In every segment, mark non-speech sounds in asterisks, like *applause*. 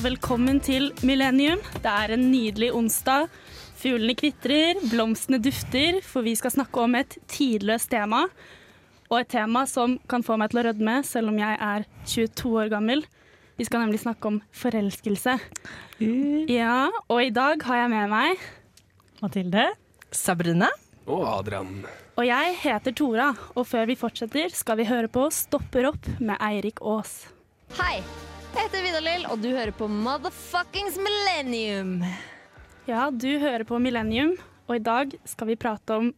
Og velkommen til Millennium. Det er en nydelig onsdag. Fuglene kvitrer, blomstene dufter, for vi skal snakke om et tidløst tema. Og et tema som kan få meg til å rødme, selv om jeg er 22 år gammel. Vi skal nemlig snakke om forelskelse. Ja, og i dag har jeg med meg Mathilde. Sabrina. Og Adrian. Og jeg heter Tora, og før vi fortsetter skal vi høre på Stopper opp med Eirik Aas. Hei, jeg heter Vidar-Lill, og du hører på Motherfuckings Millennium. Ja, du hører på Millennium, og i dag skal vi prate om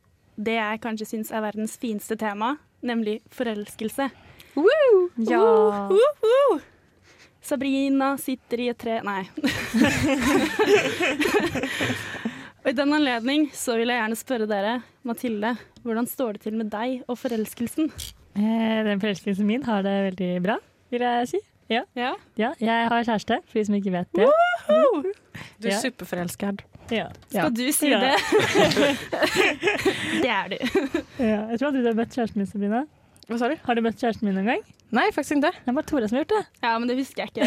det jeg kanskje syns er verdens fineste tema, nemlig forelskelse. Woo! Ja. Woo! Sabrina sitter i et tre Nei. *laughs* og I den anledning så vil jeg gjerne spørre dere, Mathilde, hvordan står det til med deg og forelskelsen? Eh, den forelskelsen min har det veldig bra, vil jeg si. Ja. Ja, ja jeg har kjæreste, for de som ikke vet det. Du er Ja. superforelskad. Ja. Skal du si Ja. det? *laughs* det er du. Ja. Jeg tror aldri du har møtt kjæresten min, Sabrina. Hva sa du? Har du møtt kjæresten min noen gang? Nei, faktisk ikke. Det er bare Tora som har gjort det. Ja, men det husker jeg ikke.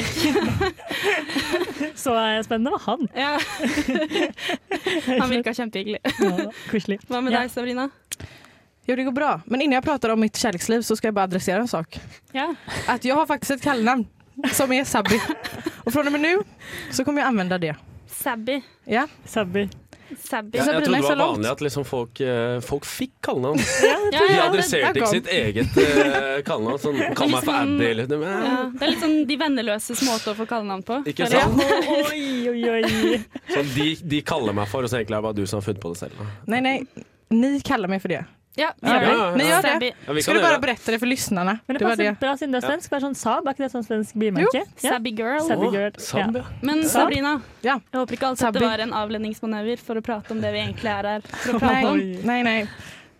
*laughs* Så spennende var han. Ja. *laughs* Han virka kjempehyggelig. Ja, koselig. Hva med deg, Sabrina? Jo, det går bra. Men innan jag pratar om mitt kärleksliv så ska jag bara adressera en sak. Ja. Att jag har faktiskt ett kallnamn som är Sabbi. Och från och med nu så kommer jag använda det. Sabby. Ja, Sabby. Sabby. Ja, jeg trodde det det var vanlig at liksom folk, eh, folk fikk kallenavn. Ja, ja, de adresserte er ikke sitt eget uh, kallenavn. Sånn, Kall meg for Addy eller ja, det er litt sånn de venneløses måte å få kallenavn på. Ikke jeg. sant? Oi, oi, oi. Sånn, de, de kaller meg for, og så egentlig er det bare du som har funnet på det selv. Nei, nej, nej. Ni kaller meg for det. Ja, vi gjør det. Sabby. det. Ja, vi kan du bare berette det. berätta det för lyssnarna? Men det Det var passer det. bra siden det er svensk. Bare sånn Saab, er ikke det sånn svensk bilmerke? Ja. Sabby girl. Sabby girl. Saab, Ja. Men Sabrina, Ja. jeg håper ikke alt Sabby. dette var en avledningsmanøver for å prate om det vi egentlig er her for å prate Nej, om. Nej, nej.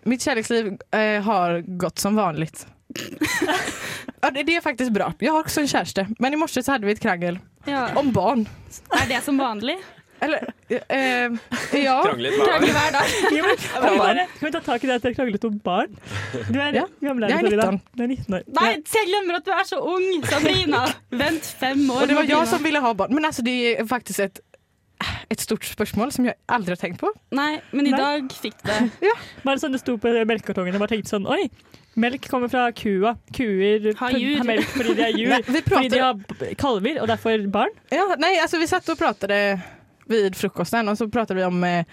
Mitt kärleksliv eh, har gått som vanligt. *laughs* ja, det, det är faktiskt bra. Jag har också en kärste. Men i morse så hade vi ett krangel Ja. om barn. Er det som vanlig? Eller, øh, ja. Kranglet hver dag. *laughs* *laughs* kan, vi ta tak i det at dere kranglet om barn? Du er Ja. gammel er Jeg er du, 19. Du er 19 år. Nei, jeg glemmer at du er så ung, Sabrina. *laughs* Vent fem år. Og det var jeg som ville ha barn. Men altså, det er faktisk et, et stort spørsmål som jeg aldri har tenkt på. Nei, men i Nei. dag fikk du det. Bare sånn det sto på melkekartongen. Jeg bare tenkte sånn Oi, melk kommer fra kua. Kuer Har har, melk fordi de er jur. Nei, vi Fordi de har kalver, og derfor barn. ja, nei, altså vi satt og pratade vid frukosten och så pratade vi om eh,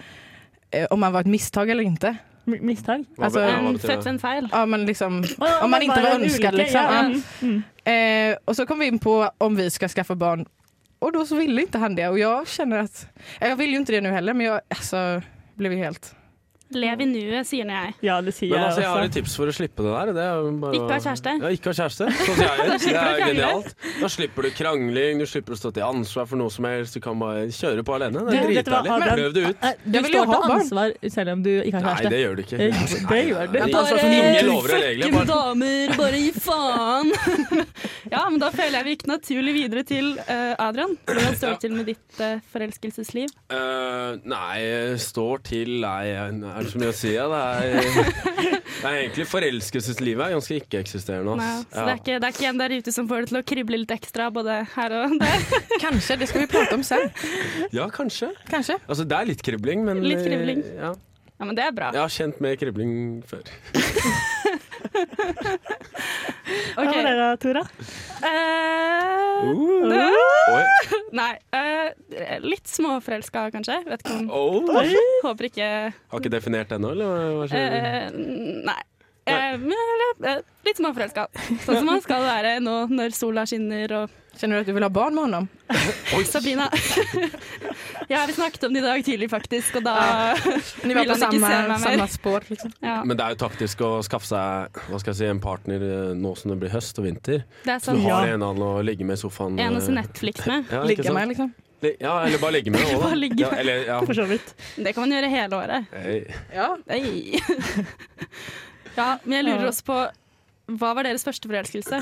eh, om man var ett misstag eller inte. M- Misstag. Altså, hva En født en feil. Ja, men liksom, om man inte var ønsket, önskad liksom. Ja, Ja. mm, mm. Eh, och så kom vi in på om vi ska skaffa barn. Och då så ville inte han det. Och jag känner att, Jeg jag vill ju inte det nu heller men jag alltså, blev helt... Lev i nuet, sier nå jeg. ja, det sier Men jeg altså, jeg har et tips for å slippe det der. Det er bare Ikke ha kjæreste. Ja, ikke ha kjæreste. Sånn sier jeg. *laughs* Det er genialt. Da slipper du krangling, du slipper å stå til ansvar for noe som helst. Du kan bare kjøre på alene. Det er dritdeilig. Prøv det ut. Eh, Du står til ansvar selv om du ikke har kjæreste. Nei, det gjør du ikke. Eh, det gjør du. Bare, med Bare damer, bare gi faen. *laughs* ja, men da føler jeg vi gikk naturlig videre til uh, Adrian. Hvordan står det til med ditt uh, forelskelsesliv? Uh, nei, står til Nei, er det så mye å si? Ja? Det, er, *laughs* det er egentlig forelskelseslivet er ganske ikke-eksisterende. Nei, så så det er, ikke, det er ikke en der ute som får det til å krible litt ekstra både her og der? *laughs* kanskje. det skal vi prate om selv. Ja, kanskje. kanskje. Altså, det er litt kribling, men Litt kribling. Ja. Ja, men det er bra. Jeg har kjent mer kribling før. *laughs* Hva Ok. med deg da, Tora? Uh, Uh. uh. nei, eh, litt småforelska, kanskje. Vet ikke om Oh. Håper ikke Har ikke definert ennå, eller hva- hva skjer? eh, Nei. Eh, eh, litt småforelska. Sånn som man skal være nå når sola skinner og Känner du at du vil ha barn med honom? *laughs* Oi. Sabrina. *laughs* ja, vi snakket om det i dag tidlig, faktisk, og da Ni *laughs* var han samme, inte se meg mer? Samme spår. Liksom. ja, Men det er jo taktisk å skaffe seg hva skal jeg si, en partner eh, nå som det blir høst og vinter. Det er Så du har Ja. en annen å ligge med i sofaen. En å se eh, Netflix med. Ja, ligge med liksom. Ja, eller bare ligge med òg, da. Ja, eller, ja. For så vidt. Det kan man gjøre hele året. Hey. Ja. Hey. ja, men jeg lurer også på Hva var deres første forelskelse?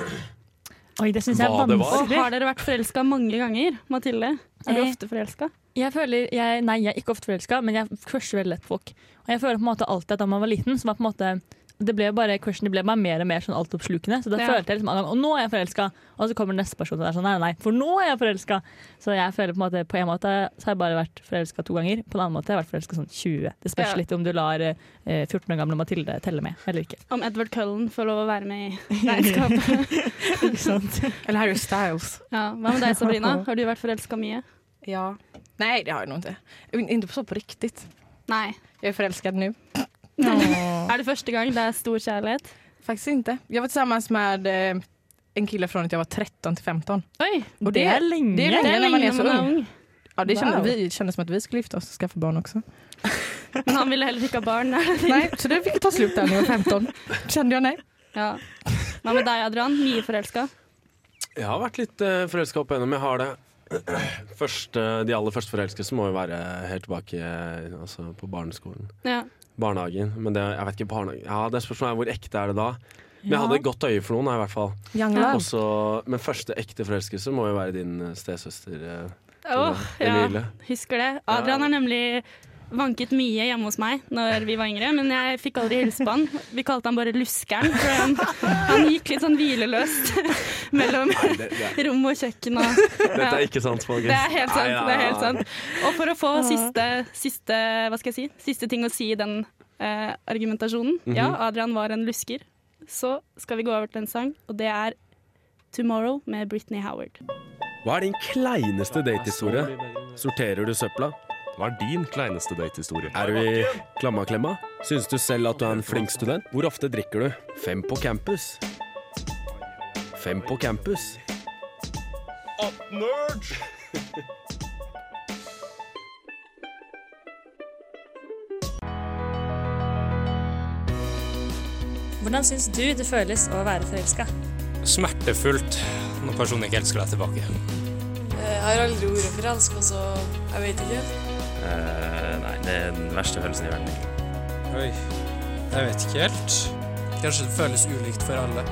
Oi, det syns jeg er vanskelig. har dere vært forelska mange ganger? Mathilde, er du Eh, ofte forelska? Jeg føler, jeg, nei, jeg er ikke ofte forelska, men jeg crusher veldig lett folk. Og jeg føler på en måte alltid at da man var liten, så var på en måte det ble bare crushen det ble bare mer og mer sånn altoppslukende. Så da Ja. følte jeg liksom ganger, Og nå er jeg forelska! Og så kommer neste person og er sånn nei, nei, for nå er jeg forelska! Så jeg føler på en måte På en måte så har jeg bare vært forelska to ganger. På en annen måte har jeg vært forelska sånn 20. Det spørs Ja. litt om du lar eh, 14 år gamle Mathilde telle med eller ikke. Om Edward Cullen får lov å være med i *laughs* regnskapet. ikke sant? Eller Harry Styles. Ja, hva med deg, Sabrina? *laughs* Har du vært forelska mye? Ja. Nei, det har jeg nog inte. Ikke så på riktig. Nei. Jeg er forelska nu. *laughs* Er det første gang det er stor kjærlighet? Faktiskt inte. Jag var tillsammans med eh, en kille från att jag var 13 till 15. Oi, Och det, er lenge. det är det länge er när man lenge är så når man er ung. ung. Ja, det Wow. vi kände som att vi skulle gifta oss och skaffa barn också. *laughs* Men han ville heller ikke ha barn. nei, så det fikk ta slutt da jeg jag var 15. Kjente jeg nei. Ja. Hva med deg, Adrian? Mye forelska? Jeg har vært litt uh, forelska opp igjennom. Jeg har det. *clears throat* Første, de aller første forelskelse må jo være helt tilbake eh, altså på barneskolen. Ja. Barnehagen. Men det, jeg vet ikke, barnehagen. Ja, det spørsmålet er hvor ekte er det da? Men jeg hadde et godt øye for noen, i hvert fall. Også, men første ekte forelskelse må jo være din eh, stesøster. eh, Åh, ja. Husker det. Adrian er nemlig vanket mye hjemme hos meg Når vi var yngre, men jeg fikk aldri hilse på han. Vi kalte han bare Luskeren, for han, han gikk litt sånn hvileløst *laughs* mellom Nei, det, det, rom og kjøkken. Og, dette er ikke sant, folkens. Det er helt sant. Det er helt sant. Og for å få siste, siste, hva skal jeg si? siste ting å si i den eh, argumentasjonen Mhm. Ja, Adrian var en lusker. Så skal vi gå over til en sang, og det er 'Tomorrow' med Britney Howard. Hva er din kleineste datehistorie? Sorterer du søpla? Hva er din kleineste datehistorie? Er du i klammaklemma? Syns du selv at du er en flink student? Hvor ofte drikker du? Fem på campus. Fem på campus. Nerd! Hvordan syns du det føles å være forelska? Smertefullt når personen ikke elsker deg tilbake. Jeg har aldri vært forelska, så jeg vet ikke. Nei, det er den verste følelsen i verden. Oi, jeg vet ikke helt. Kanskje det føles ulikt for alle.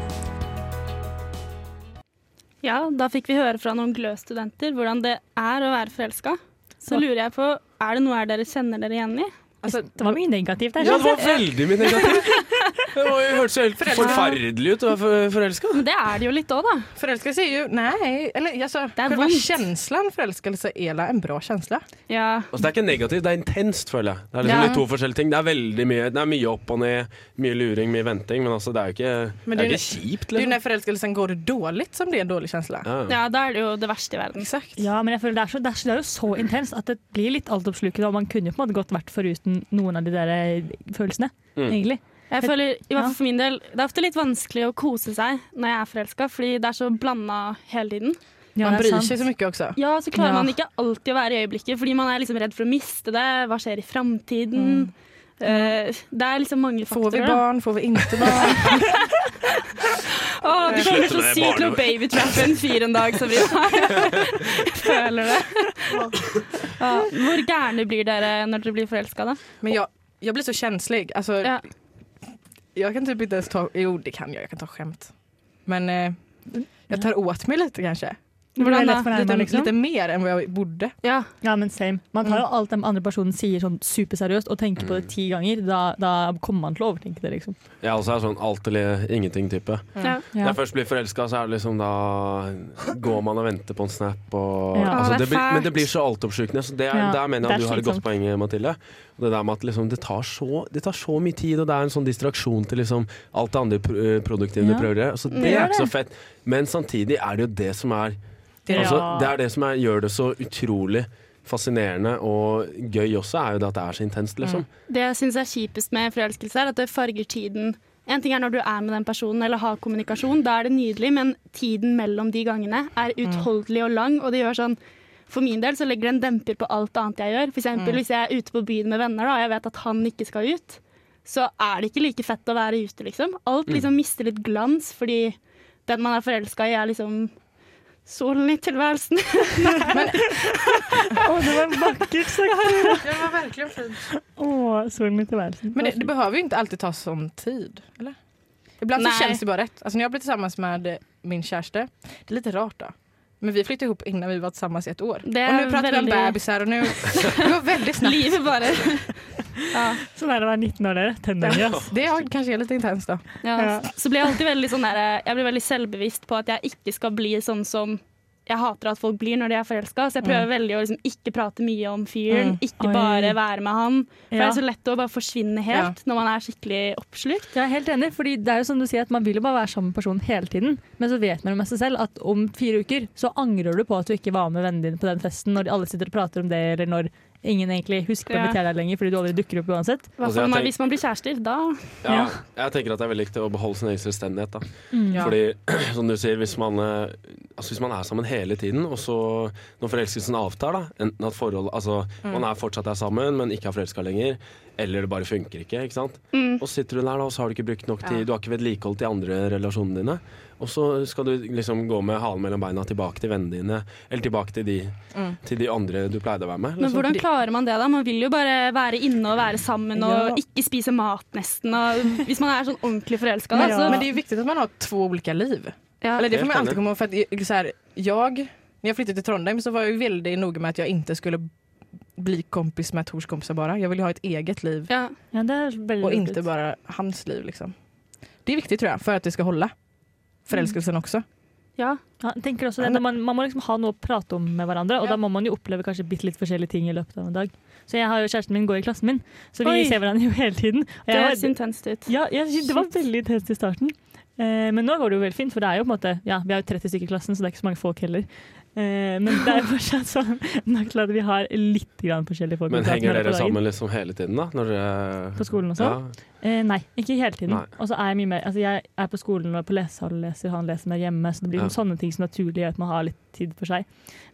Ja, da fikk vi høre fra noen glø-studenter hvordan det er å være forelska. Så lurer jeg på, er det noe her dere kjenner dere igjen i? Altså, Det var mye negativt der. Ja, det var veldig mye negativt. *laughs* Det var jo- hørtes jo helt forferdelig ut å være forelska. Men det er det jo litt òg, da. Forelskelse er jo Nei, eller altså, Det er vondt. känslan forelskelse er da en bra känsla. Ja. Altså, det er ikke negativt, det er intenst, føler jeg. Det er liksom Ja. litt to forskjellige ting. Det er veldig mye, det er mye opp og ned, mye luring, mye venting, men altså, det er jo ikke, Men det er det ikke kjipt, Det är ju liksom. när går dårlig som det är en dårlig kjensle. Ja. ja, da er det jo det verste i verden. Exakt. Ja, men jeg føler det er, så, det, er, så- det er jo så intenst at det blir litt altoppslukende. Og man kunne jo på en måte godt vært foruten noen av de der følelsene, Mm. egentlig. Jeg føler, i hvert fall for min del, Det er ofte litt vanskelig å kose seg når jeg er forelska, fordi det er så blanda hele tiden. Ja, Man bryr seg så mye også. Ja, så klarer Ja. man ikke alltid å være i øyeblikket, fordi man er liksom redd for å miste det. Hva skjer i framtiden? Eh, det er liksom mange faktorer. Får vi barn, får vi ikke barn? *laughs* oh, du kommer sykt til å barn. babytrappe en fyr en dag, Sabrina. *laughs* Jeg føler det. Uh, hvor gærne blir dere når dere blir forelska, da? Men jeg, jeg blir så kjenslig. Altså, Ja. Jag kan typ inte ens ta... Jo, det kan jag. Jag kan ta skämt. Men eh, jag tar åt mig lite kanske. Hvordan da? Lite, liksom. lite mer än vad jag borde. Ja. Ja, men same. Man tar jo Mm. alt den andre personen sier sånn superseriøst og tenker på det ti ganger. Da, da kommer man til å overtenke det, liksom. Jeg også er sånn alt eller ingenting-type. Ja. Når Ja. jeg først blir forelska, så er det liksom da går man og venter på en snap og Ja. altså, det blir, Men det blir så altoppslukende. Så det er, Ja, der mener det jeg at du har et godt slitsomt. poeng, Mathilde. Det der med at liksom, det, tar så, det tar så mye tid, og det er en sånn distraksjon til liksom, alt det andre pro- eh, produktive Ja. du prøver å gjøre. Så det Det er ikke så fett. Men samtidig er det jo det som er altså, Det er det som er, gjør det så utrolig fascinerende og gøy også, er jo det at det er så intenst, liksom. Det jeg syns er kjipest med forelskelse, er at det farger tiden. En ting er når du er med den personen eller har kommunikasjon, da er det nydelig, men tiden mellom de gangene er utholdelig og lang, og det gjør sånn for min del så legger det en demper på alt annet jeg gjør. For eksempel hvis jeg er ute på byen med venner da, og jeg vet at han ikke skal ut, så er det ikke like fett å være ute, liksom. Alt liksom mister litt glans, fordi den man er forelska i, er liksom solen i tilværelsen. *laughs* *laughs* Å, det var vakkert sagt! Det var virkelig fint. Å, solen i tilværelsen. Men det, det behøver ju inte alltid ta sånn tid, eller? Ibland så kjennes känns det bara rätt. Alltså när jag blev tillsammans med min kjæreste, det er litt rart då. Men vi flyttet ihop innan vi var tillsammans i ett år. Det och nu pratar vi om väldigt- bebisar och nu... Det går väldigt snabbt. Livet bare Ja. Sånn er det å være 19 år, dere. Tenåringer. Yes. Det er kanskje litt intenst, da. Ja. Så blir jeg alltid veldig sånn der, Jeg blir veldig selvbevisst på at jeg ikke skal bli sånn som jeg hater at folk blir når de er forelska, så jeg prøver veldig å liksom ikke prate mye om fyren. Mm. Ikke Oi. bare være med han. For det er så lett å bare forsvinne helt når man er skikkelig oppslukt. Jeg er helt enig, fordi det er jo som du sier at man vil jo bare være sammen med personen hele tiden. Men så vet man jo med seg selv at om fire uker så angrer du på at du ikke var med vennene dine på den festen når alle sitter og prater om det, eller når ingen egentlig husker å Ja. invitere deg lenger fordi du aldri dukker opp uansett. Altså, tenk- hvis man blir kjærester. Da Ja, jeg tenker at det er veldig viktig å beholde sin egen selvstendighet. Da. Mm, Fordi, *clears throat* som du sier, hvis man, eh, altså, hvis man er sammen hele tiden, og så når forelskelsen avtar, da, enten at forhold, altså, man er fortsatt er sammen, men ikke er forelska lenger, eller det bare funker ikke, ikke sant? Mm. og sitter du der, da, og så har du ikke brukt nok tid, du har ikke vedlikeholdt de andre relasjonene dine, og så skal du liksom gå med halen mellom beina tilbake til vennene dine, eller tilbake til de, til de andre du pleide å være med. Men Liksom. hvordan klarer man det, da? Man vil jo bare være inne og være sammen og Ja. ikke spise mat, nesten. Og hvis man er sånn ordentlig forelska, Men, Ja. Men det er viktig at man har två olika liv. ja. Eller det får man alltid komme komma ihåg. För att, så här, jag, när jag flyttade till Trondheim så var jag veldig väldigt noga med att jag inte skulle bli kompis med Tors kompisar bara. Jag ville ha ett eget liv Ja. Ja, er och inte bara hans liv. Liksom. Det är viktigt tror jag för att det ska hålla. Förälskelsen også. ja. Ja, jeg tenker også det, man, man må liksom ha noe å prate om med hverandre, og da må man jo oppleve kanskje bitte litt forskjellige ting i løpet av en dag. Så jeg har jo kjæresten min går i klassen min, så vi Oi. ser hverandre jo hele tiden. Og Det høres intenst ut. Ja, jeg det var veldig intenst i starten. Eh, men nå går det jo veldig fint, for det er jo på en måte Ja, vi er jo 30 stykker i klassen, så det er ikke så mange folk heller. Eh, men det er jo *laughs* fortsatt sånn nok til at vi har litt grann forskjellige folk. Men henger dere sammen liksom hele tiden, da? Når dere På skolen også? Ja. Eh, nei, ikke hele tiden. Og så er jeg mye mer Altså, jeg er på skolen og på lesesalen leser, han leser mer hjemme, så det blir Ja. sånn sånne ting som naturlig gjør at man har litt tid for seg.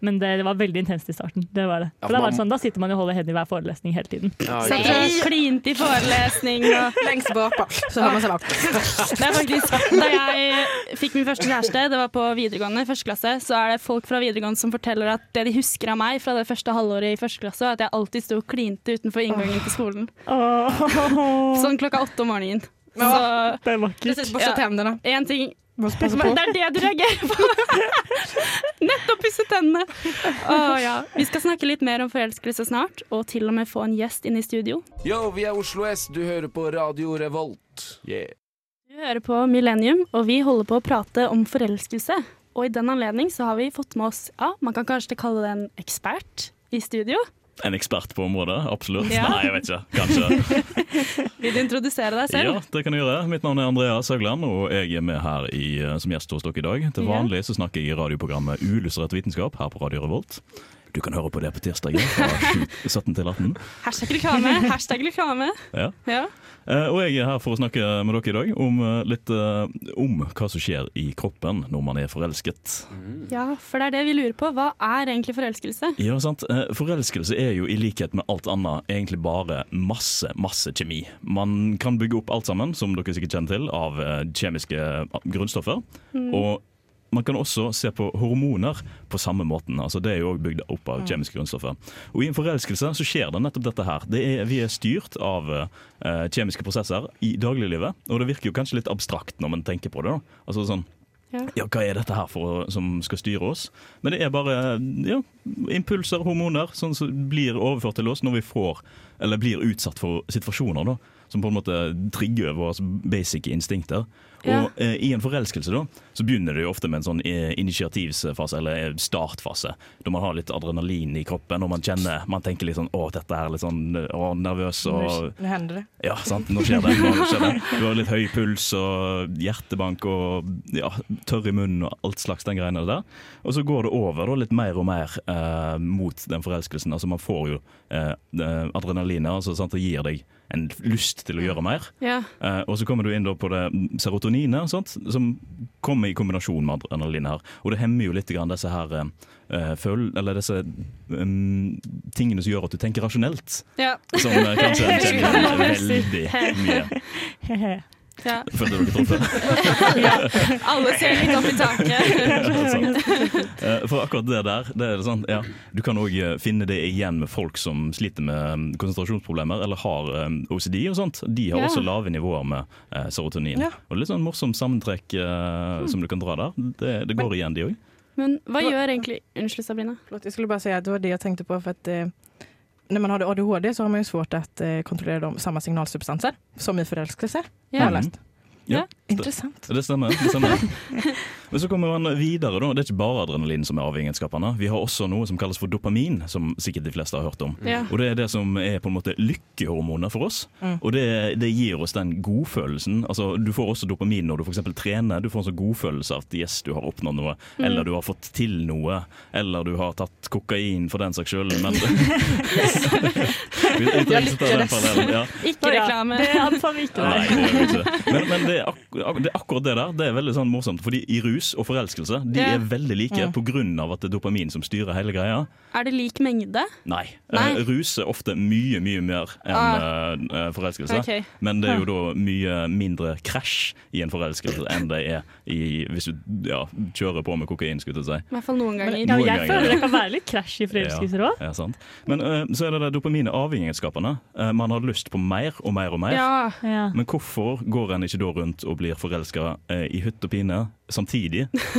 Men det, det var veldig intenst i starten. Det var det. Ja, For da var det sånn, da sitter man og holder hendene i hver forelesning hele tiden. Ja, Så klint i forelesning og *laughs* lengst bak bara, så har man seg bak. *laughs* Det er faktisk Da jeg fikk min første kjæreste, det var på videregående, første klasse, så er det folk fra videregående som forteller at det de husker av meg fra det første halvåret i første klasse, er at jeg alltid sto og klinte utenfor inngangen til skolen. Sånn klokka åtte om morgenen. Så det er vakkert. Precis, borsta Ja. tänderna. én ting Men det er det du reagerer på! *laughs* Nettopp pusse tennene. Oh, ja. Vi skal snakke litt mer om forelskelse snart, og til og med få en gjest inn i studio. Yo, vi er Oslo S, du hører på Radio Revolt. Yeah. Du hører på Millennium, og vi holder på å prate om forelskelse. Og i den anledning så har vi fått med oss, ja, man kan kanskje kalle det en ekspert i studio. En ekspert på området, absolutt. Ja. Nei, jeg vet ikke. Kanskje. *laughs* Vil du introdusere deg selv? Ja, det kan jeg gjøre. Mitt navn er Andreas Haugland, og jeg er med her i, eh, som gjest hos dere i dag. Til vanlig så snakker jeg i radioprogrammet Uillustrert vitenskap her på Radio Revolt. Du kan høre på det på tirsdager fra *laughs* 17 til 18. Hashtag reklame. Hashtag reklame. *laughs* Ja. Ja. Eh, Og jeg er her for å snakke med dere i dag om eh, litt eh, om hva som skjer i kroppen når man er forelsket. ja, for det er det vi lurer på. Hva er egentlig forelskelse? Ja, sant. Forelskelse er jo i likhet med alt annet egentlig bare masse, masse kjemi. Man kan bygge opp alt sammen, som dere sikkert kjenner til, av kjemiske grunnstoffer. Og man kan også se på hormoner på samme måten. Altså Det er jo også bygd opp av kjemiske grunnstoffer. Og i en forelskelse så skjer det nettopp dette her. Det er, vi er styrt av uh, kjemiske prosesser i dagliglivet. Og det virker jo kanskje litt abstrakt når man tenker på det. da. Altså sånn Ja. ja, hva er dette her for, som skal styre oss? Men det er bare ja, impulser, hormoner, sånn som blir overført til oss når vi får, eller blir utsatt for situasjoner da, som på en måte trigger våre basic instinkter. Ja. Og eh, i en forelskelse da, så begynner det jo ofte med en sånn initiativfase, eller eh, startfase, da man har litt adrenalin i kroppen, og man kjenner, man tenker litt sånn, å, dette er litt sånn, eh, å, nervøs, og nå hender det. ja, sant. Nå skjer det. Nå *laughs* skjer det. Du har litt høy puls og hjertebank og ja, tørr i munnen og alt slags den greiene der. Og så går det over da, litt mer og mer eh, mot den forelskelsen. Altså Man får jo eh, adrenalinet, altså sant? det gir deg en lyst til å gjøre mer. Ja. Uh, og så kommer du inn på det serotoninet, sant? som kommer i kombinasjon med adrenalin her. Og det hemmer jo litt grann disse her uh, føl eller disse um, tingene som gjør at du tenker rasjonelt. Ja. Som uh, kanskje *laughs* en kjenner veldig mye. *laughs* *laughs* Ja. *laughs* Truffet? *laughs* Alle ser litt opp i taket. *laughs* Eh, For akkurat det der, det er sånn, ja, du kan òg finne det igjen med folk som sliter med mm, konsentrasjonsproblemer eller har eh, OCD og sånt. De har Ja. også lave nivåer med eh, serotonin. Ja. Og litt sånn morsomt sammentrekk eh, som du kan dra der. Det, det går igjen, de òg. Men hva gjør egentlig Unnskyld, Sabrina. Jeg jag skulle bare si at det var det jeg tenkte på for at eh, när man har ADHD så har man ju svårt att eh, kontrollera de, samma signalsubstanser som i förälskelse. Ja. Har jag läst. Ja. Intressant. Det stemmer. det stemmer. *laughs* Men så kommer man videre. da. Det er ikke bare adrenalin som er avhengighetsskapende. Vi har også noe som kalles for dopamin, som sikkert de fleste har hørt om. Ja. Og Det er det som er på en måte lykkehormoner for oss. Mm. Og det, det gir oss den godfølelsen. Altså, du får også dopamin når du f.eks. trener. Du får en sånn godfølelse av at yes, du har oppnådd noe, Mm. eller du har fått til noe, eller du har tatt kokain for den saks skyld. Men *laughs* *laughs* vi, vi trenger ikke ta den parallellen. Ja. Ikke reklame. Det antar vi ikke. Nei. det ikke. Men, men det, er det er akkurat det der. Det er veldig sånn morsomt. Fordi i rus og forelskelse de Ja. er veldig like Mm. av at det er dopamin som styrer hele greia. Er det lik mengde? Nei. Nei. Eh, rus er ofte mye, mye mer enn Ah. eh, forelskelse. Okay. Men det er jo da mye mindre krasj i en forelskelse enn det er i, hvis du ja, kjører på med kokain, skulle jeg si. I hvert fall noen ganger. Ja, Noen jeg ganger, føler det kan være litt krasj i *laughs* forelskelser òg. Ja, sant. Men uh, så er det det dopamin avhengighetsskapende. Eh, man har lyst på mer og mer og mer. Ja. Ja. Men hvorfor går en ikke da rundt og blir forelska eh, i hytt og pine samtidig?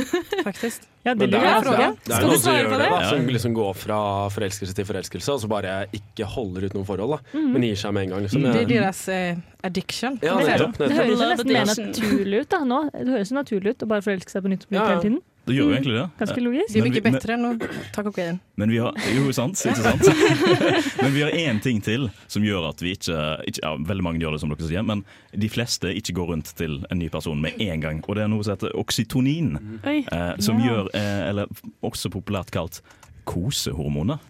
*laughs* Faktiskt. Ja, det det er, det er, det er noen som gjør det, da, som liksom går fra forelskelse til forelskelse, og så bare ikke holder ut noen forhold. Da. Mhm. Men gir seg med en gang. Liksom. Det er deres deras eh, addiction. Ja, nettopp, nettopp. Det høres jo nesten mer naturlig ut da nå. Det høres jo naturlig ut å bare forelske seg på nytt og på nytt Ja, ja. hele tiden. Det gjør jo egentlig det. Ganske logisk. Det er Men bedre enn å bättre än att ta kokain. Men vi har Jo, sant. Ikke sant? *laughs* Men vi har én ting til som gjør at vi ikke, ikke ja, Veldig mange gjør det, som dere sier, men de fleste ikke går rundt til en ny person med en gang. Og det er noe som heter oksytonin, eh, som Ja. gjør eh, Eller også populært kalt kosehormoner.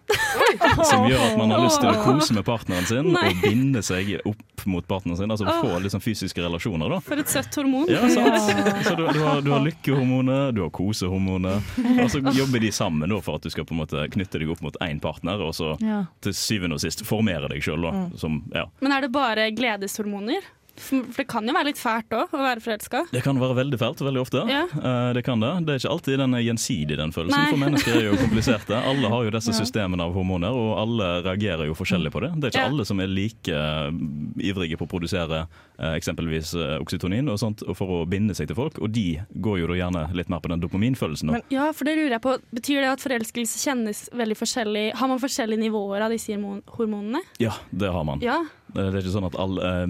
Som gjør at man har lyst til å kose med partneren sin Nei. og binde seg opp mot partneren sin. Altså få liksom fysiske relasjoner, da. For et søtt hormon. Ja. Så du, du, har, du har lykkehormoner, du har kosehormoner. Og så jobber de sammen da, for at du skal på en måte knytte deg opp mot én partner, og så til syvende og sist formere deg sjøl. Ja. Men er det bare gledeshormoner? For det kan jo være litt fælt òg, å være forelska. Det kan være veldig fælt veldig ofte. Ja. Eh, det kan det. Det er ikke alltid den er gjensidig, den følelsen. Nei. For mennesker er jo kompliserte. *laughs* Alle har jo disse Ja. systemene av hormoner, og alle reagerer jo forskjellig på det. Det er ikke Ja. alle som er like eh, ivrige på å produsere eh, eksempelvis eh, oksytonin og sånt for å binde seg til folk, og de går jo da gjerne litt mer på den dopaminfølelsen. Men- Ja, for det lurer jeg på. Betyr det at forelskelse kjennes veldig forskjellig? Har man forskjellige nivåer av disse hormonene? Ja, det har man. Ja. Det er ikke sånn at all, eh,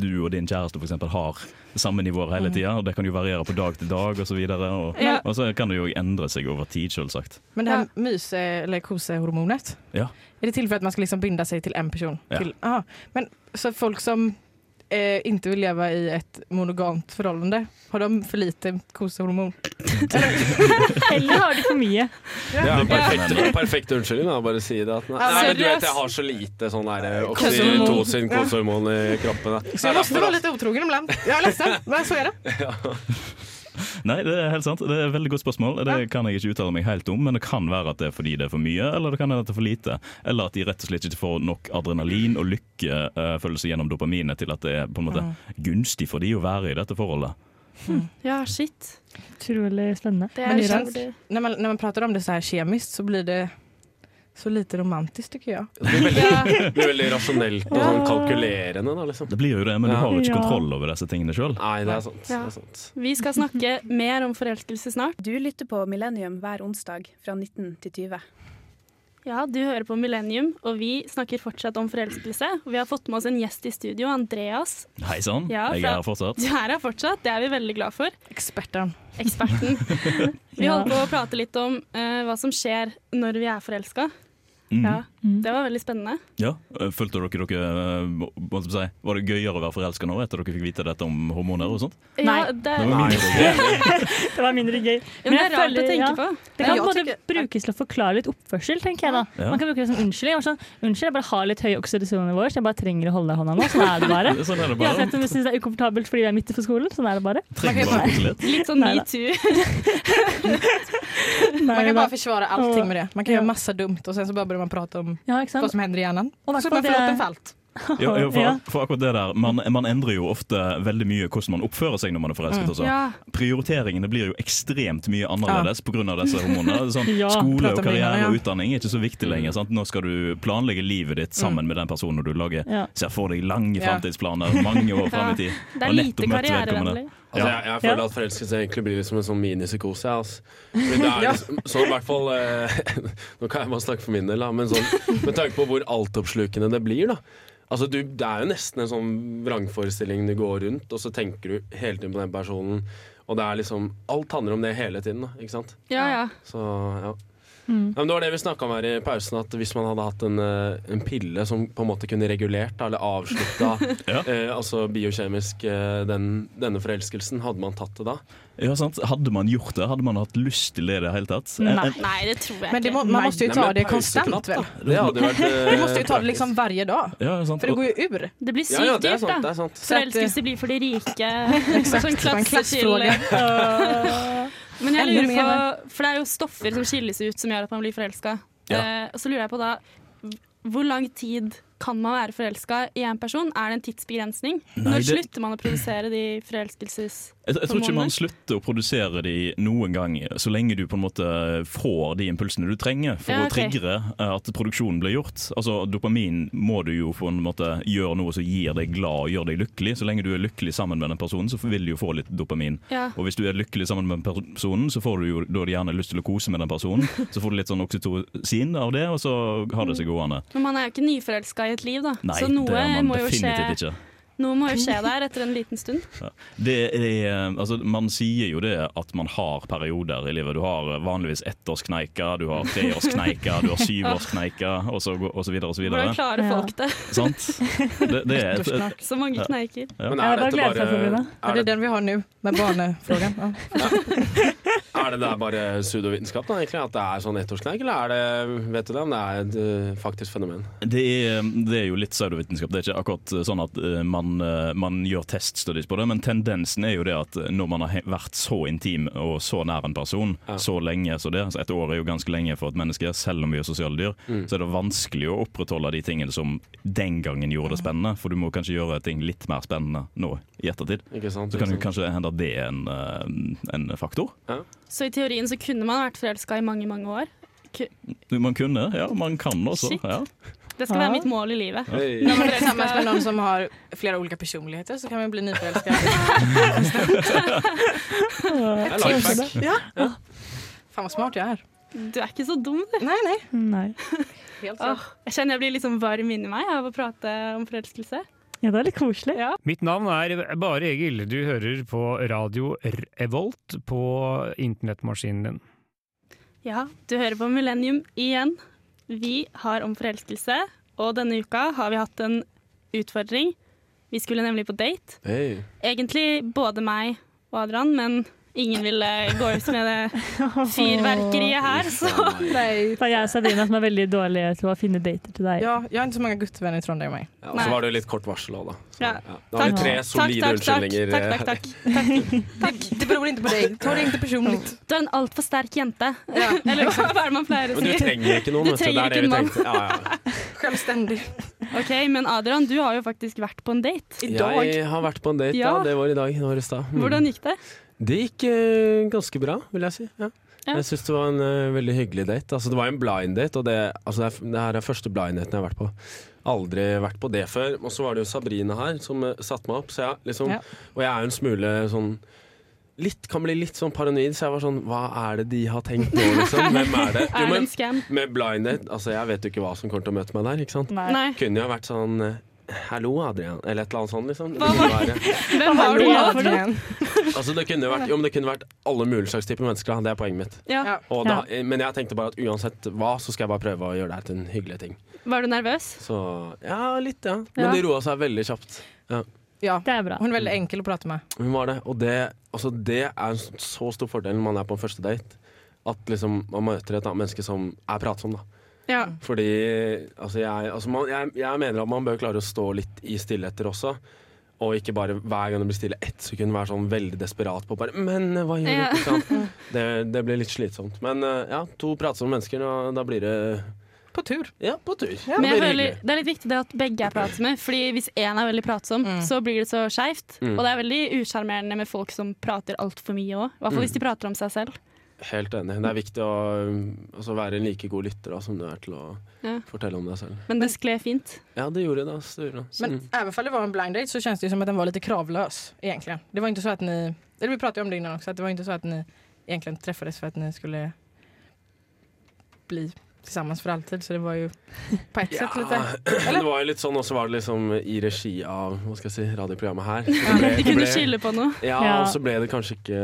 du og din kjæreste for eksempel, har samme nivåer hele tida. og Det kan jo variere på dag til dag osv. Og, Mm. Ja. og så kan det jo endre seg over tid, selvsagt. Men det her mys eller kosehormonet, Ja. er det til for at man skal liksom binde seg til en person? Ja. Til, aha. Men så folk som eh, inte vill leva i ett monogamt förhållande, har de för lite kosehormon? *laughs* Eller har de for mye? Det er en Ja. perfekt, perfekt unnskyldning, da. Bare si det. At, nei, nei, men du vet, jeg har så lite sånn der eh, Kosehormon. oksytocin, kosehormon i kroppen. Så jag måste vara lite otrogen ibland. Jag är ledsen, men så är det. *laughs* Nei, det er helt sant. Det er et veldig godt spørsmål. Det kan jeg ikke uttale meg helt om, men det kan være at det er fordi det er for mye, eller det kan være at det er for lite. Eller at de rett og slett ikke får nok adrenalin og lykkefølelse gjennom dopaminet til at det er på en måte gunstig for de å være i dette forholdet. ja, shit. Utrolig spennende. Det er men, når, man, når man prater om det så här kemiskt så blir det så lite romantisk, tycker jeg. Det blir veldig, det blir veldig rasjonelt og sånn kalkulerende, da, liksom. Det blir jo det, men du har jo ikke Ja. kontroll over disse tingene sjøl. Nei, det er sant. Det Ja. er sant. Vi skal snakke mer om forelskelse snart. Du lytter på Millennium hver onsdag fra 19 til 20. Ja, du hører på Millennium, og vi snakker fortsatt om forelskelse. Vi har fått med oss en gjest i studio, Andreas. Hei sann, Ja, jeg er her fortsatt. Du er her fortsatt, det er vi veldig glad for. Eksperten. Eksperten. *laughs* Vi Ja. holder på å prate litt om uh, hva som skjer når vi er forelska. Mhm. Ja, Mm. det var veldig spennende. Ja, øh, Følte dere dere hva skal si, Var det gøyere å være forelska nå etter dere fikk vite dette om hormoner og sånt? Ja, Nei. det, Det var mindre gøy. *laughs* *laughs* Det var mindre gøy. men det er rart føler- å tenke ja. på. Det kan både brukes til å forklare litt oppførsel, tenker jeg da. Ja. Man kan bruke det som unnskyldning. Sånn, unnskyld, jeg bare har litt høy oksidasjonsnivå, så jeg bare trenger å holde deg i hånda nå. Sånn er det bare. *laughs* Sånn er det bare. at syns det er ukomfortabelt fordi vi er midt for skolen. Sånn er det bare. Trenger bare litt. Litt sånn metoo. Man kan bare forsvare allting med det. Man kan gjøre masse dumt og sen så bare man prater om Ja, hva som hender i hjernen. Og så man får förlåt det- Ja, ja, for, Ja. for akkurat det der man, man endrer jo ofte veldig mye hvordan man oppfører seg når man er forelsket. Altså. Ja. Prioriteringene blir jo ekstremt mye annerledes pga. av disse hormonene. *laughs* Sånn, Ja, skole og karriere ja. og utdanning er ikke så viktig lenger. Sant? Nå skal du planlegge livet ditt sammen Mm. med den personen du lager. Ja. Ser for deg lange Ja. framtidsplaner mange år fram i *laughs* tid. Det er lite karrierevennlig. Altså, jeg, jeg føler Ja. at forelskelse egentlig blir som en sånn minipsykose. Altså. Men det er Ja. liksom, så i hvert fall eh, *laughs* Nå kan jeg bare snakke for min del, da, men sånn, med tanke på hvor altoppslukende det blir. da Altså, du, Det er jo nesten en sånn vrangforestilling du går rundt, og så tenker du hele tiden på den personen. Og det er liksom Alt handler om det hele tiden. da, ikke sant? Ja, ja. Så ja. Mm. Ja, det var det vi snakka om her i pausen, at hvis man hadde hatt en, eh, en pille som på en måte kunne regulert eller avslutta *laughs* Ja. eh, altså biokjemisk eh, den, denne forelskelsen, hadde man tatt det da? Ja, sant? Hadde man gjort det, hadde man hatt lyst til det i det hele tatt? Nei. En- en- Nei, det tror jeg Men det ikke. må, man måste ju ta nei, det konstant väl? da. Det hadde jo vært eh, *laughs* du måste ju ta det liksom varje dag. Ja, sant. För det går jo ur. Det blir Ja, ja, sykt det er dyrt, sant. Da. eh, Forelskelse blir for de rike. *laughs* Exakt, Sånn klasseskille. Men jeg lurer på, for det er jo stoffer som skilles ut som gjør at man blir forelska. Ja. Eh, og så lurer jeg på da Hvor lang tid kan man være forelska i en person? Er det en tidsbegrensning? Nei, Når det- slutter man å produsere de forelskelses... Jeg, jeg tror ikke man slutter å produsere de noen gang, så lenge du på en måte får de impulsene du trenger for Ja, å triggere eh, at produksjonen blir gjort. Altså Dopamin må du jo på en måte gjøre noe som gir deg glad og gjør deg lykkelig. Så lenge du er lykkelig sammen med den personen, så vil du jo få litt dopamin. Ja. Og hvis du er lykkelig sammen med den personen, så får du jo da gjerne lyst til å kose med den personen. *laughs* Så får du litt sånn oksytocin av det, og så har det seg gående. Men man er jo ikke nyforelska i et liv, da. Nei, så noe må, jo skje, ikke. Noe må jo skje der etter en liten stund. *laughs* Ja. Det er, altså, man sier jo det at man har perioder i livet. Du har vanligvis ettårskneika, du har treårskneika, du har syvårskneika og så, gå- og så videre og så Hvordan klarer Ja. folk det? *laughs* Sant? Det, det er et, et, Så mange kneiker. ja. Men er dette bare Sabrina. Er det är det, den vi har nå, med barnefrågan. *laughs* Ja. er det der bare pseudovitenskap, da, egentlig? At det er sånn ettårskneik, eller er det vet du det, om det er et eh, faktisk fenomen? Det er, det er jo litt pseudovitenskap. Det er ikke akkurat sånn at eh, man, eh, man gjør teststudies på det, men tendensen er jo det at når man har vært så intim og så nær en person Ja. så lenge så det, altså et år er jo ganske lenge for et menneske, selv om vi er sosiale dyr, Mm. så er det vanskelig å opprettholde de tingene som den gangen gjorde det spennende. For du må kanskje gjøre ting litt mer spennende nå i ettertid. Ikke sant? Så kan det kanskje hende at det er en, eh, en faktor. Så i teorien så kunne man vært forelska i mange, mange år. Man kunne, ja. Man kan også. Shit. Ja. Det skal være mitt mål i livet. Hey. Når man sammen tillsammans med noen som har flere ulike personligheter så kan man bli *laughs* er lifehack. ja. Fan så smart jeg er. Du er ikke så dum, du. Nei, nei. Nei. Helt Åh, jeg kjenner jeg blir litt sånn varm inni meg av å prate om forelskelse. Ja, det er litt koselig. Ja. Mitt navn er Bare Egil. Du hører på radio Revolt på internettmaskinen din. Ja, du hører på Millennium igjen. Vi har om forelskelse, og denne uka har vi hatt en utfordring. Vi skulle nemlig på date. Hey. Egentlig både meg og Adrian, men ingen ville gå ut med det *laughs* fyrverkeriet her, så Nej. Det er jeg og Sabrina som er veldig dårlige til å finne dater til deg. Ja, jeg har ikke så mange guttevenner i Trondheim. jeg. Ja, og så var det jo litt kort varsel òg, da. Så, Ja. ja. Da har vi tre solide takk, takk, takk, unnskyldninger. takk, eh, takk, takk. *laughs* Det, beror ikke på deg. Ta det ikke personlig. Du er en altfor sterk jente. *laughs* Eller hva er det man pleier å Men du trenger ikke noen, Du vet du. Det er det vi tenkte. Ja, ja. Självständig. Ok, Men Adrian, du har jo faktisk vært på en date. Idag. Jeg har vært på en date, Ja. ja. Det var i dag. Nå i stad. Mm. Hvordan gikk det? Det gikk eh, ganske bra, vil jeg si. Ja. Ja. Jeg syns det var en eh, veldig hyggelig date. Altså, det var en blind date, og det, altså, det, er, det her er første blind daten jeg har vært på. Aldri vært på det før. Og så var det jo Sabrina her som uh, satte meg opp, så jeg, liksom, Ja. og jeg er jo en smule sånn Litt, kan bli litt sånn paranoid, så jeg var sånn Hva er det de har tenkt nå, liksom? *laughs* Hvem er det? Jo, Er det men en scam? med blind date, altså jeg vet jo ikke hva som kommer til å møte meg der, ikke sant? Nei. Nei. Kunne jo vært sånn eh, Hallo, Adrian. Eller et eller annet sånt, liksom. Det kunne være, *laughs* Hvem var du? Da? Adrian. *laughs* altså, det kunne vært, jo, men det kunne vært alle mulige slags typer mennesker. da. Det er poenget mitt. Ja. Ja. Og da, Men jeg tenkte bare at uansett hva, så skal jeg bare prøve å gjøre det her til en hyggelig ting. Var du nervøs? Så ja, litt, ja. Men Ja. det roa seg veldig kjapt. Ja. Det er bra. Hun er veldig enkel å prate med. Hun var det. Og det, altså, det er en så stor fordel når man er på en første date. At liksom, man møter et annet menneske som er pratsom. da Ja. Fordi altså jeg, altså man, jeg, jeg mener at man bør klare å stå litt i stillheter også. Og ikke bare hver gang det blir stille ett sekund være sånn veldig desperat på bare Men hva gjør Ja. du? Ikke sant? Det, det blir litt slitsomt. Men eh, ja, to pratsomme mennesker, da, da blir det på tur. Ja, på tur. Men jeg føler det er litt viktig det at begge er pratsomme. Fordi hvis én er veldig pratsom, så blir det så skeivt. Mm. Og det er veldig usjarmerende med folk som prater altfor mye òg. I hvert fall hvis Mm. de prater om seg selv. Helt enig. Det er viktig å um, altså, være en like god lytter da, som du er til å Ja. fortelle om deg selv. Men det skled fint. Ja, det gjorde det. Altså, det gjorde det. Men Mm. hvert om det var en blind date så kjennes det som at den var litt kravløs, egentlig. Det var ikke så at ni, eller vi pratade om det innan også, at det var ikke så at ni egentlig treffes for at ni skulle bli tillsammans för alltid. Så det var ju på ett sätt lite... det var jo litt sånn, og så var det liksom i regi av hva skal jeg si, radioprogrammet her. Så det ble- de kunne skille på noe. Ja, Ja. og så ble det kanskje ikke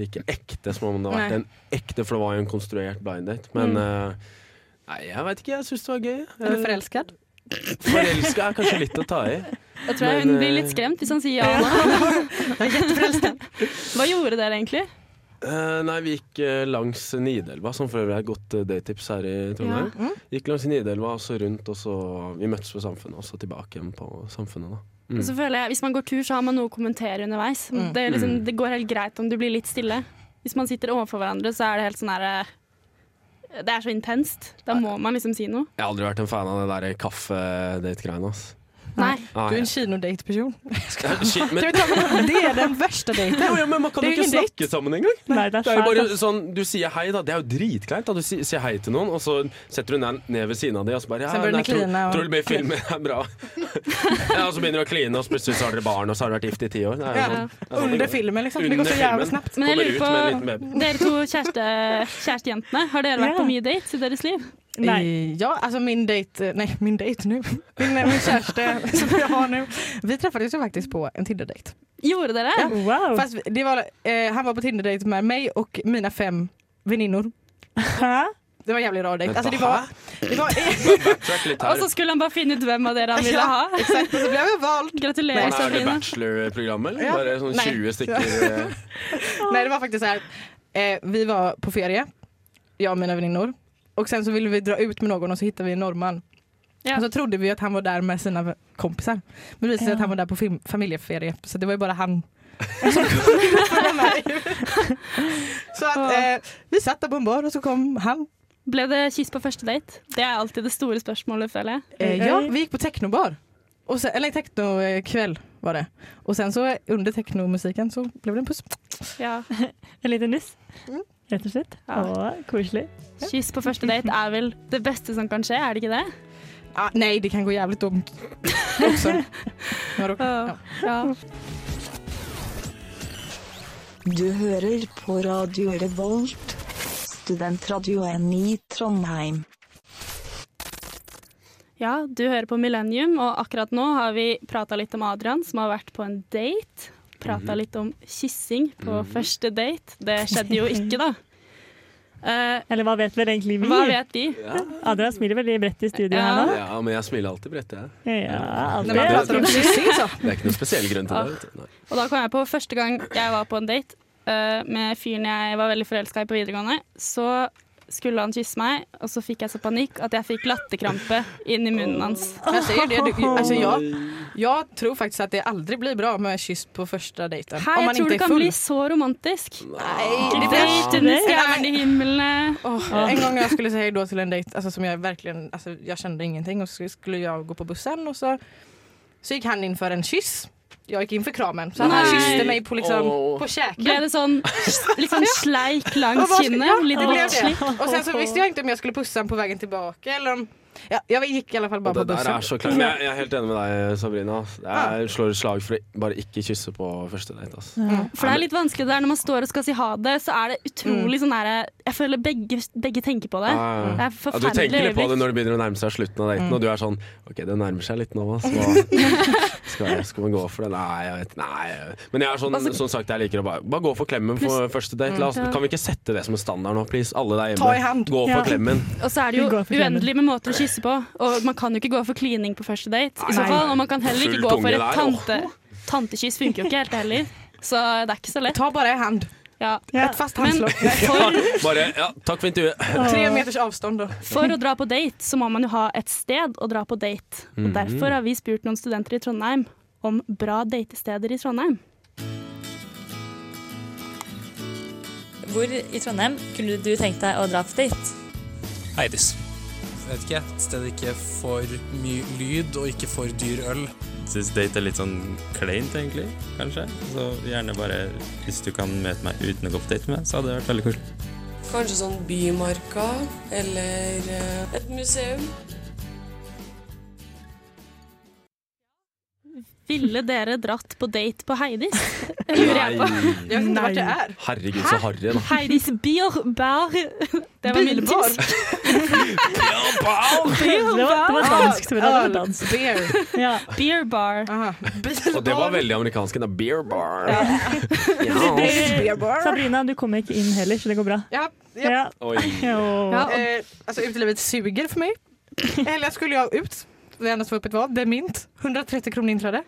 like ekte som om det hadde vært Nei. en ekte, for det var jo en konstruert blind date. Men Mm. uh, nei, jeg veit ikke. Jeg syns det var gøy. Eller du forelsket? Forelska er kanskje litt å ta i. Da tror jeg Men, hun blir litt skremt hvis han sier ja *laughs* nå. *laughs* Hva gjorde dere egentlig? Eh, nei, vi gikk uh, langs Nidelva, som for øvrig er et godt uh, daytips her i Trondheim. Ja. Gikk langs Nidelva, og så rundt, og så Vi møttes på Samfunnet, og så tilbake igjen på Samfunnet, da. Mm. Så føler jeg, Hvis man går tur, så har man noe å kommentere underveis. Mm. Det, er liksom, Mm. det går helt greit om du blir litt stille. Hvis man sitter overfor hverandre, så er det helt sånn herre Det er så intenst. Da må man liksom si noe. Jeg har aldri vært en fan av det der kaffedate-greiene. ass. Nei. Du er en kinodate-person. Shit, *laughs* men- Det er den verste daten. Jo, ja, men man kan Det jo är ikke ingen date. snakke sammen engang. Nei, det er Det er jo bare sånn, Du sier hei, da. Det er jo dritkleint. da Du si- sier hei til noen, og så setter du den ned ved siden av dem, og så bare ja, nei, tror, kline og- tror du blir filmen er *laughs* bra. *laughs* ja, Og så begynner du å kline, og så plutselig så har dere barn, og så har dere vært gift i ti år. Det er jo Ja. sånn. Det er sånn det Under går. filmen, liksom. Det går så Under jävla filmen. snabbt. Men jeg Kommer lurer ut med en liten baby. på, dere to kjæreste, kjærestejentene, har dere vært Ja. på mye dates i deres liv? Nej. Ja, alltså min dejt, nej min dejt nu, min, min kärste *laughs* som jag har nu. Vi träffades ju faktiskt på en Tinder-dejt. Gjorde dere? Ja. Wow. Fast det var, eh, han var på Tinder-dejt med mig och mina fem väninnor. Det var en jävligt rar dejt. Alltså det var... Det var. *laughs* Og så skulle han bare finne ut hvem av dere han *laughs* ville Ja, ha. exakt, och så ble vi vald. Gratulerer, Men er det bachelorprogrammet, eller Ja. bare sånn Nei. 20 stykker? Nei, det var faktisk sånn. Eh, vi var på ferie, jeg og mine väninnor. Och sen så ville vi dra ut med någon och så hittade vi en norrman. Och så trodde vi att han var där med sina kompisar. Men det visade sig Ja. att han var där på familjeferie. Så det var ju bara han som kom med. Så att eh, vi satt där på en bar och så kom han. Ble det kyss på første date? Det er alltid det store spørsmålet, føler jeg. Eh, ja, vi gick på technobar. Och sen, eller technokväll var det. Och sen så under technomusiken så blev det en puss. Ja. *laughs* En liten nuss, rett og slett. Ja. Og koselig. *laughs* Kyss på første date er vel det beste som kan skje, er det ikke det? Ja, nei, det kan gå jævlig dumt *laughs* också. Ja. Ja. Du hører på Radio Revolt, studentradioen i Trondheim. Ja, du hører på Millennium, og akkurat nå har vi prata litt om Adrian, som har vært på en date. Prata Mhm. litt om kyssing på første date. Det skjedde jo ikke, da. Uh, *laughs* Eller hva vet vel egentlig vi? Hva vet de? Adrian smiler veldig bredt i studio Ja. her nå. Ja, men jeg smiler alltid bredt, jeg. Ja, alltid. Det, det, det er ikke noen spesiell grunn til det. vet du. Nei. Og da kom jeg på første gang jeg var på en date uh, med fyren jeg var veldig forelska i på videregående. Så skulle han kysse meg, og så fikk jeg så panikk at jeg fikk latterkrampe inn i munnen hans. Jeg sier det, du, altså, jeg, jeg tror faktisk at det aldri blir bra med kyss på første dejten. Hei, om jeg man tror inte det kan bli så romantisk. Nei, Det det date blir... under stjernehimmelene. En gang jeg skulle si hei til till en dejt, altså, som jeg virkelig altså, jag kände ingenting og så skulle jeg gå på bussen og så, så gikk han inn for en kyss. Jag gick in för kramen. Så han Nej. kysste mig på, liksom, oh. på käken. Ble det sånn liksom *laughs* sleik Och langs kinnet? Ja, Litt det blev det. Och sen så visste jag inte om jag skulle pussa honom på vägen tillbaka eller om... Ja, ja, vi gikk i alle fall bare på bussen. er så klart. Jeg, jeg er helt enig med deg, Sabrina. Jeg slår et slag for å bare ikke kysse på første date. ass. For det er litt vanskelig der når man står og skal si ha det, så er det utrolig sånn derre Jeg føler begge, begge tenker på det. Ja, ja. Det er Ja, du tenker litt på det når det begynner å nærme seg slutten av daten, Mm. og du er sånn OK, det nærmer seg litt nå. Hva *laughs* skal, jeg, skal man gå for det? Nei, jeg vet Nei. Men jeg er sånn, Altså- sånn sagt, jeg liker å bare, bare gå for klemmen for første date. La oss, Mm. kan vi ikke sette det som en standard nå, please? Alle der hjemme. Gå for Ja. klemmen. Og så er det jo uendelig med måter å kysse på, og man kan jo ikke gå for klining på første date. I så fall, Og man kan heller ikke Full gå for et tante, tantekyss. Funker jo ikke helt det heller. Så det er ikke så lett. Ta bare en hand. Ja. Ett fast handslag. Bare ja, takk for intervjuet. Tre meters avstand, da. for å dra på date så må man jo ha et sted å dra på date. Og Mhm. Derfor har vi spurt noen studenter i Trondheim om bra datesteder i Trondheim. Hvor i Trondheim kunne du tenkt deg å dra på date? Heidis. Vet ikke, et sted ikke er for mye lyd og ikke for dyr øl. Syns date er litt sånn kleint, egentlig. Kanskje. Så gjerne bare Hvis du kan møte meg uten å gå på date med meg, så hadde det vært veldig kult. Kanskje sånn Bymarka eller eh, et museum. Ville dere dratt på date på Heidis? *laughs* Lurer jeg på. Jeg vet ikke hva det er. Herregud, så harry, da. Heidis beer bar. *laughs* Det var tips. Det var, det var dansk. Det var dansk. Beer. Ja. Beer bar. Og det var veldig amerikansk. Da. Beer bar. Beer bar. Sabrina, du kommer ikke inn heller, så det går bra. Ja, ja. Ja. Ja, eh, alltså utelivet suger for meg. *laughs* Eller skulle jeg ut, det är endast var det är mint. 130 kronor inträde.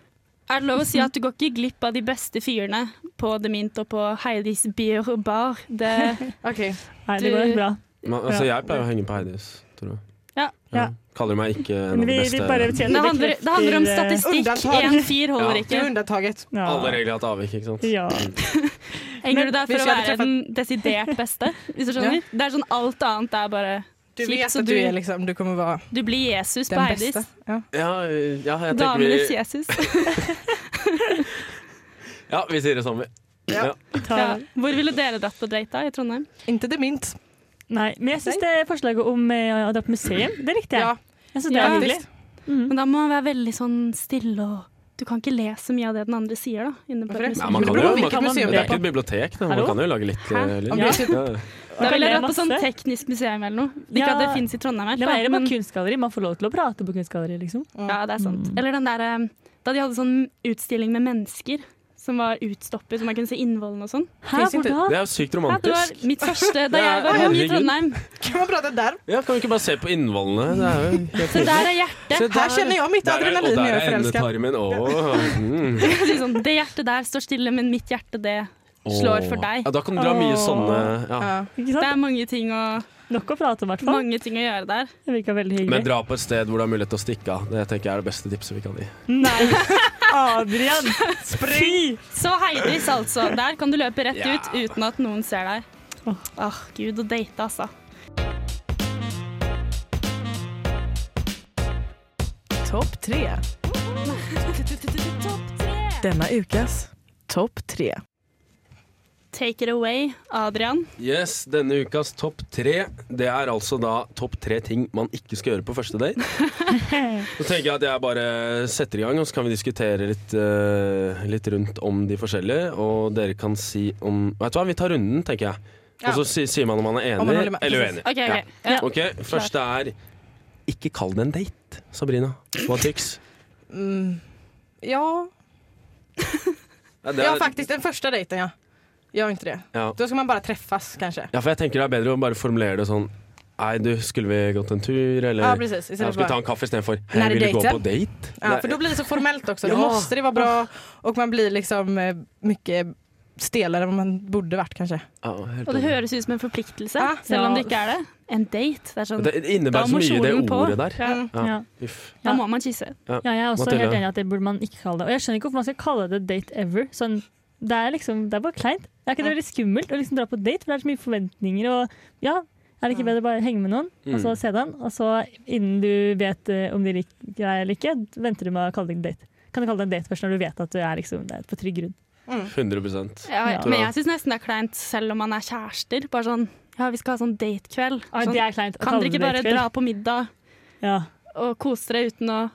Er det lov å si at du går ikke glipp av de beste fyrene på The Mint og på Heidis beer og bar? Det, *laughs* okay. Nei, det går bra. Men, altså, jeg pleier å henge på Heidis, tror jeg. Ja. Ja. Kaller meg ikke en av Vi- de vi beste. bare det, handler, det handler om eh, statistikk. Én fyr holder Ja. Ikke. undantaget. Ja. Alle regler har et avvik, ikke sant? Ja. Henger du der for å være den desidert beste? Hvis du skjønner? Det er sånn alt annet er bare Du vet at du, du, er liksom, du kommer være Du blir Jesus på Heidis. Ja. Ja, ja jeg tenker Damenes vi Jesus. *laughs* Ja, vi sier det samme. Ja. Ja. Hvor ville dere dratt på date da, i Trondheim? Inte det mint. Nei, men jeg syns det forslaget om eh, å dra på museum, det likte jeg. Ja, Jeg synes det Ja. er hyggelig. Mm. Men da må man være veldig sånn stille og Du kan ikke le så mye av det den andre sier, da. Inne på Hvorfor? Ja, man kan jo, man, hvilket det er ikke et bibliotek, da. Man kan jo lage litt. Eh, är typ- Ja. Da ville jeg kan dratt på sånn teknisk museum eller noe. Ikke Ja. at det fins i Trondheim, Det er men på kunstgalleri. Man får lov til å prate på kunstgalleri, liksom. ja, det er sant. Mm. Eller den der eh, Da de hadde sånn utstilling med mennesker som var utstoppet, så man kunne se innvollene og sånn. Det er jo sykt Ja, det var mitt første da jeg var Ja, ung i herregud. Kan man prata där? Ja, Kan vi ikke bare se på innvollene? Det er jo helt *laughs* Så der er hjertet. Se der. Her kjenner jeg mitt Der er, adrenalin og der er endetarmen. Åh, mm. *laughs* Sånn, det hjertet der står stille, men mitt hjerte, det slår for deg. Ja, da kan du dra mye Åh. sånne ja. Ja. Ikke Det sant? er mange ting å, Nok å prate om, i hvert fall. mange ting å gjøre der. Det virka veldig Men hyggelig. dra på et sted hvor du har mulighet til å stikke av. Det tenker jeg er det beste tipset vi kan gi. Nei, *laughs* Adrian! Spring! Så Heidis, altså. Der kan du løpe rett Ja. ut uten at noen ser deg. Åh, gud, å date, altså. Topp tre. Denne ukas topp tre. Take it away, Adrian. Yes, Denne ukas topp tre Det er altså da topp tre ting man ikke skal gjøre på første date. *laughs* Så tenker jeg at jeg bare setter i gang, og så kan vi diskutere litt, uh, litt rundt om de forskjellige. Og dere kan si om Vet du hva, vi tar runden, tenker jeg. Og så sier man om man er man enig eller uenig. OK, okay. Ja. Ok, Første er ikke kall det en date, Sabrina. Hva tyks? Mm. Ja, Ja, faktisk. Den første dejten, ja. Gjør ikke det. Ja. Da skal man bare treffes, kanskje. ja, for jeg tenker det er bedre å bare formulere det sånn Nei, du, skulle vi gått en tur, eller Ja, precis. ja, Skal vi ta en kaffe istedenfor När Hei, vil du gå på date? ja, for da blir det så formelt også. Då Ja. måste det vara bra och man blir liksom eh, mycket stelare enn man burde vært, kanskje. Ja, Og det høres ut som en forpliktelse, Ja. selv om det ikke er det. En date. Det er sånn, Det innebærer så mye, det ordet der. Ja. Ja. Ja. Da må man kysse. Ja, jeg er også Mathilde? helt enig at det burde man ikke kalle det. Og jeg skjønner ikke hvorfor man skal kalle det date ever. Sånn, det er liksom, det er bare kleint. Det er ikke det veldig skummelt å liksom dra på date, for det er så mye forventninger. Og ja, er det ikke bedre å bare henge med noen, og så Mm. se den? Og så innen du vet eh, om de liker deg eller ikke, venter du med å kalle det en date. Kan du kalle det en date først når du vet at du er, liksom, det er på trygg grunn. 100 Ja, Ja. Men jeg syns nesten det er kleint selv om man er kjærester. Bare sånn Ja, vi skal ha sånn datekveld. Sånn, kan dere ikke bare dra på middag Ja. og kose dere uten å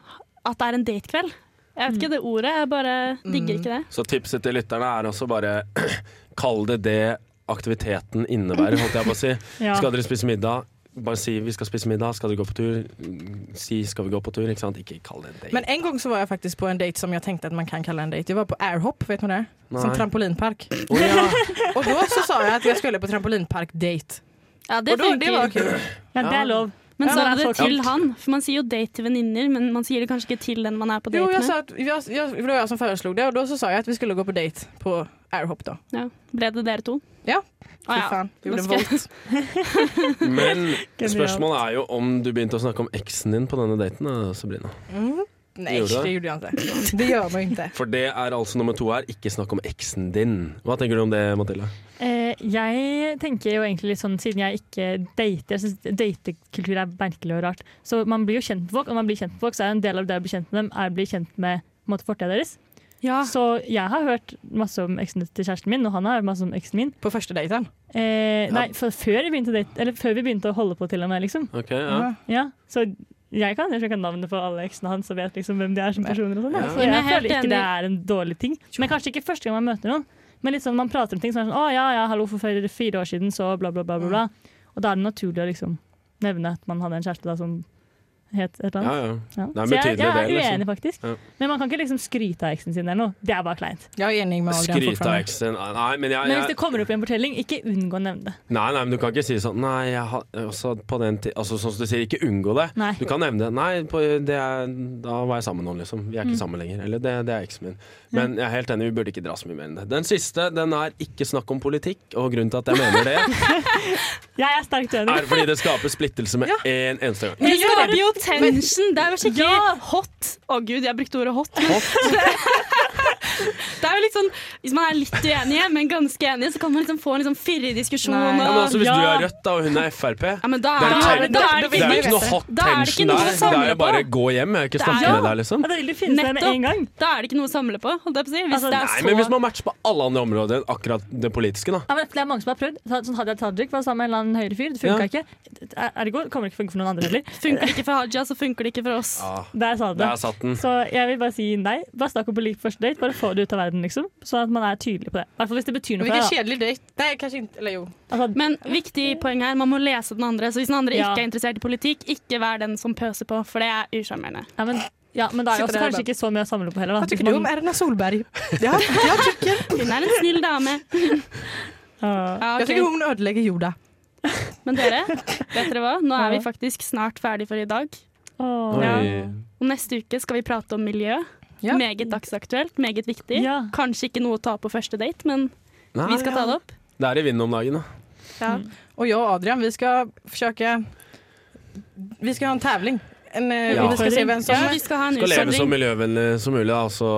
at det er en datekveld? Jeg vet ikke det ordet. Jeg bare digger Mm. ikke det. Så tipset til lytterne er også bare *clears throat* Kall det det aktiviteten innebærer, holdt jeg på å si. Ja. Skal dere spise middag? Bare si vi skal spise middag. Skal dere gå på tur? Si skal vi gå på tur. Ikke sant? Ikke kall det en date. Men en gang så var jeg faktisk på en date som jeg tenkte at man kan kalle en date. Jeg var på airhop, vet man det? Som Nej. trampolinpark. Oh, ja. *laughs* og da så sa jeg at jeg skulle på trampolinpark-date. Ja, det og då, det var kul. ja, det er lov. Men Ja, sa du det er til han? For man sier jo date til venninner, men man sier det kanskje ikke til den man er på date date Jo, med. sa at, jeg, jeg, det var jeg som foreslo det og da så sa jeg at vi skulle gå på date på airhop da. Ja. Ble det dere to? Ja. Fy ja. jag gjorde Då. *laughs* Men spørsmålet er jo om du begynte å snakke om eksen din på denne daten, Sabrina. Mm. Nei, Gjorde det? det gjorde jag ikke. Det gjør man ikke. For det er altså nummer to her. Ikke snakk om eksen din. Hva tenker du om det, Mathilde? Eh, jeg tenker jo egentlig litt sånn, siden jeg ikke dater Jeg syns datekultur er merkelig og rart. Så man blir jo kjent med folk, og man blir kjent med folk, så er en del av det å bli kjent med dem er å bli kjent med måte, fortida deres. Så jeg har hørt masse om eksen til kjæresten min, og han har hørt masse om eksen min. På første date? Eh, nei, før, vi date, eller før vi begynte å holde på, til og med. liksom. Okay, ja. Ja, så jeg kan, jeg navnet på alle eksene hans og vet liksom hvem de er som personer. og sånn. Ja. Så jeg er føler ikke det er en dårlig ting. Men kanskje ikke første gang man møter noen. Men litt sånn, man prater om ting som er sånn Å ja, ja, hallo, for fire, fire år siden, så bla, bla, bla. bla, bla. Og da er det naturlig å liksom nevne at man hadde en kjæreste da som het et eller Ja, annet. ja. Det er Så en jeg, jeg er liksom. uenig, faktisk. Ja. Men man kan ikke liksom skryte av eksen sin eller noe. Det er bare kleint. Jeg er enig med Skryte av fortfarande. eksen Nei, men jeg, Men hvis det kommer opp i en fortelling, ikke unngå å nevne det. Nei, nei, men du kan ikke si sånn Nei, jeg har også på den tid Altså sånn som du sier, ikke unngå det. Nei. Du kan nevne det. Nei, på, det er, da var jeg sammen med noen, liksom. Vi er ikke Mm. sammen lenger. Eller det, det er eksen min. Men jeg er helt enig, vi burde ikke dra så mye mer enn det. Den siste, den er ikke snakk om politikk, og grunnen til at jeg mener det, *laughs* Jeg er sterkt enig. er fordi det skaper splittelse med en eneste gang. Det skaper jo tension. Det er jo skikkelig hot. Å gud, jeg brukte ordet hot. hot. *laughs* *laughs* det er jo litt sånn, Hvis man er litt uenige, men ganske enige, så kan man liksom få en liksom fyrig diskusjon. Ja, men og- altså, hvis du er Rødt da, og hun er Frp Ja, men da det, er er, det- jo da er det- det er ikke noe hot er det tension der. Det er jo bare gå hjem. Jeg vil ikke snakke med deg, liksom. Ja, gang. Da er det ikke noe å samle på. Holdt jeg på å si. Hvis Altså, det er Nei, så men hvis man matcher på alle andre områder enn akkurat det politiske, da. Ja, men det er mange som har prøvd. Så- Sånn Hadia Tajik var sammen med en eller annen høyrefyr. Det funka ikke. Er- Ergo kommer det ikke funke for noen andre heller. Funker det ikke for Haja, så funker det ikke for oss. Der sa du det. Så jeg vil bare si nei. Bare snakk om på på første date. Bare få det ut av verden, liksom. Sånn at man er tydelig på det. I hvert fall hvis det betyr noe for deg. kjedelig date. Nei, kanskje ikke. Eller jo. Men viktig poeng her, man må lese den andre. Så hvis den andre Ja. ikke er interessert i politikk, ikke vær den som pøser på, for det er usjarmerende. Ja, men, ja, men det er jo også kanskje ikke så mye å samle på heller. Da. Hva tykker du om Erna Solberg? Ja, ja tycker. *laughs* Hun er en snill dame. *laughs* Ja, Jeg tykker hun ødelegger jorda. *laughs* Men dere, vet dere hva? Nå er vi faktisk snart ferdig for i dag. Ja. Og neste uke skal vi prate om miljø. Ja. Meget dagsaktuelt, meget viktig. Kanskje ikke noe å ta på første date, men Nei, vi skal ta det opp. Det er i vinden om dagen, da. Ja. Og jeg og Adrian, vi skal forsøke Vi skal ha en tävling. En, eh, Ja. Vi skal se hvem som... Ja, vi skal ha en Skal leve så miljøvennlig som mulig. Altså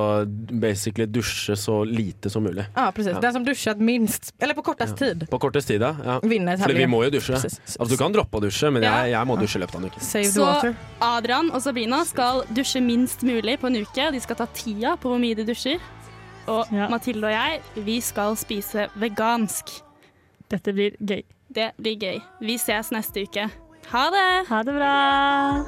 basically dusje så lite som mulig. Ja, precis. Ja. Den som dusjer minst, eller på kortast tid. På kortest tid, ja. ja. Vinner For vi må jo dusje. Altså, du kan droppe å dusje, men Ja. jeg, jeg må dusje i løpet av en uke. Save the Så. Adrian og Sabrina skal dusje minst mulig på en uke. De skal ta tida på hvor mye de dusjer. Og Mathilde og jeg, vi skal spise vegansk. Dette blir gøy. Det blir gøy. Vi ses neste uke. Ha det! Ha det bra!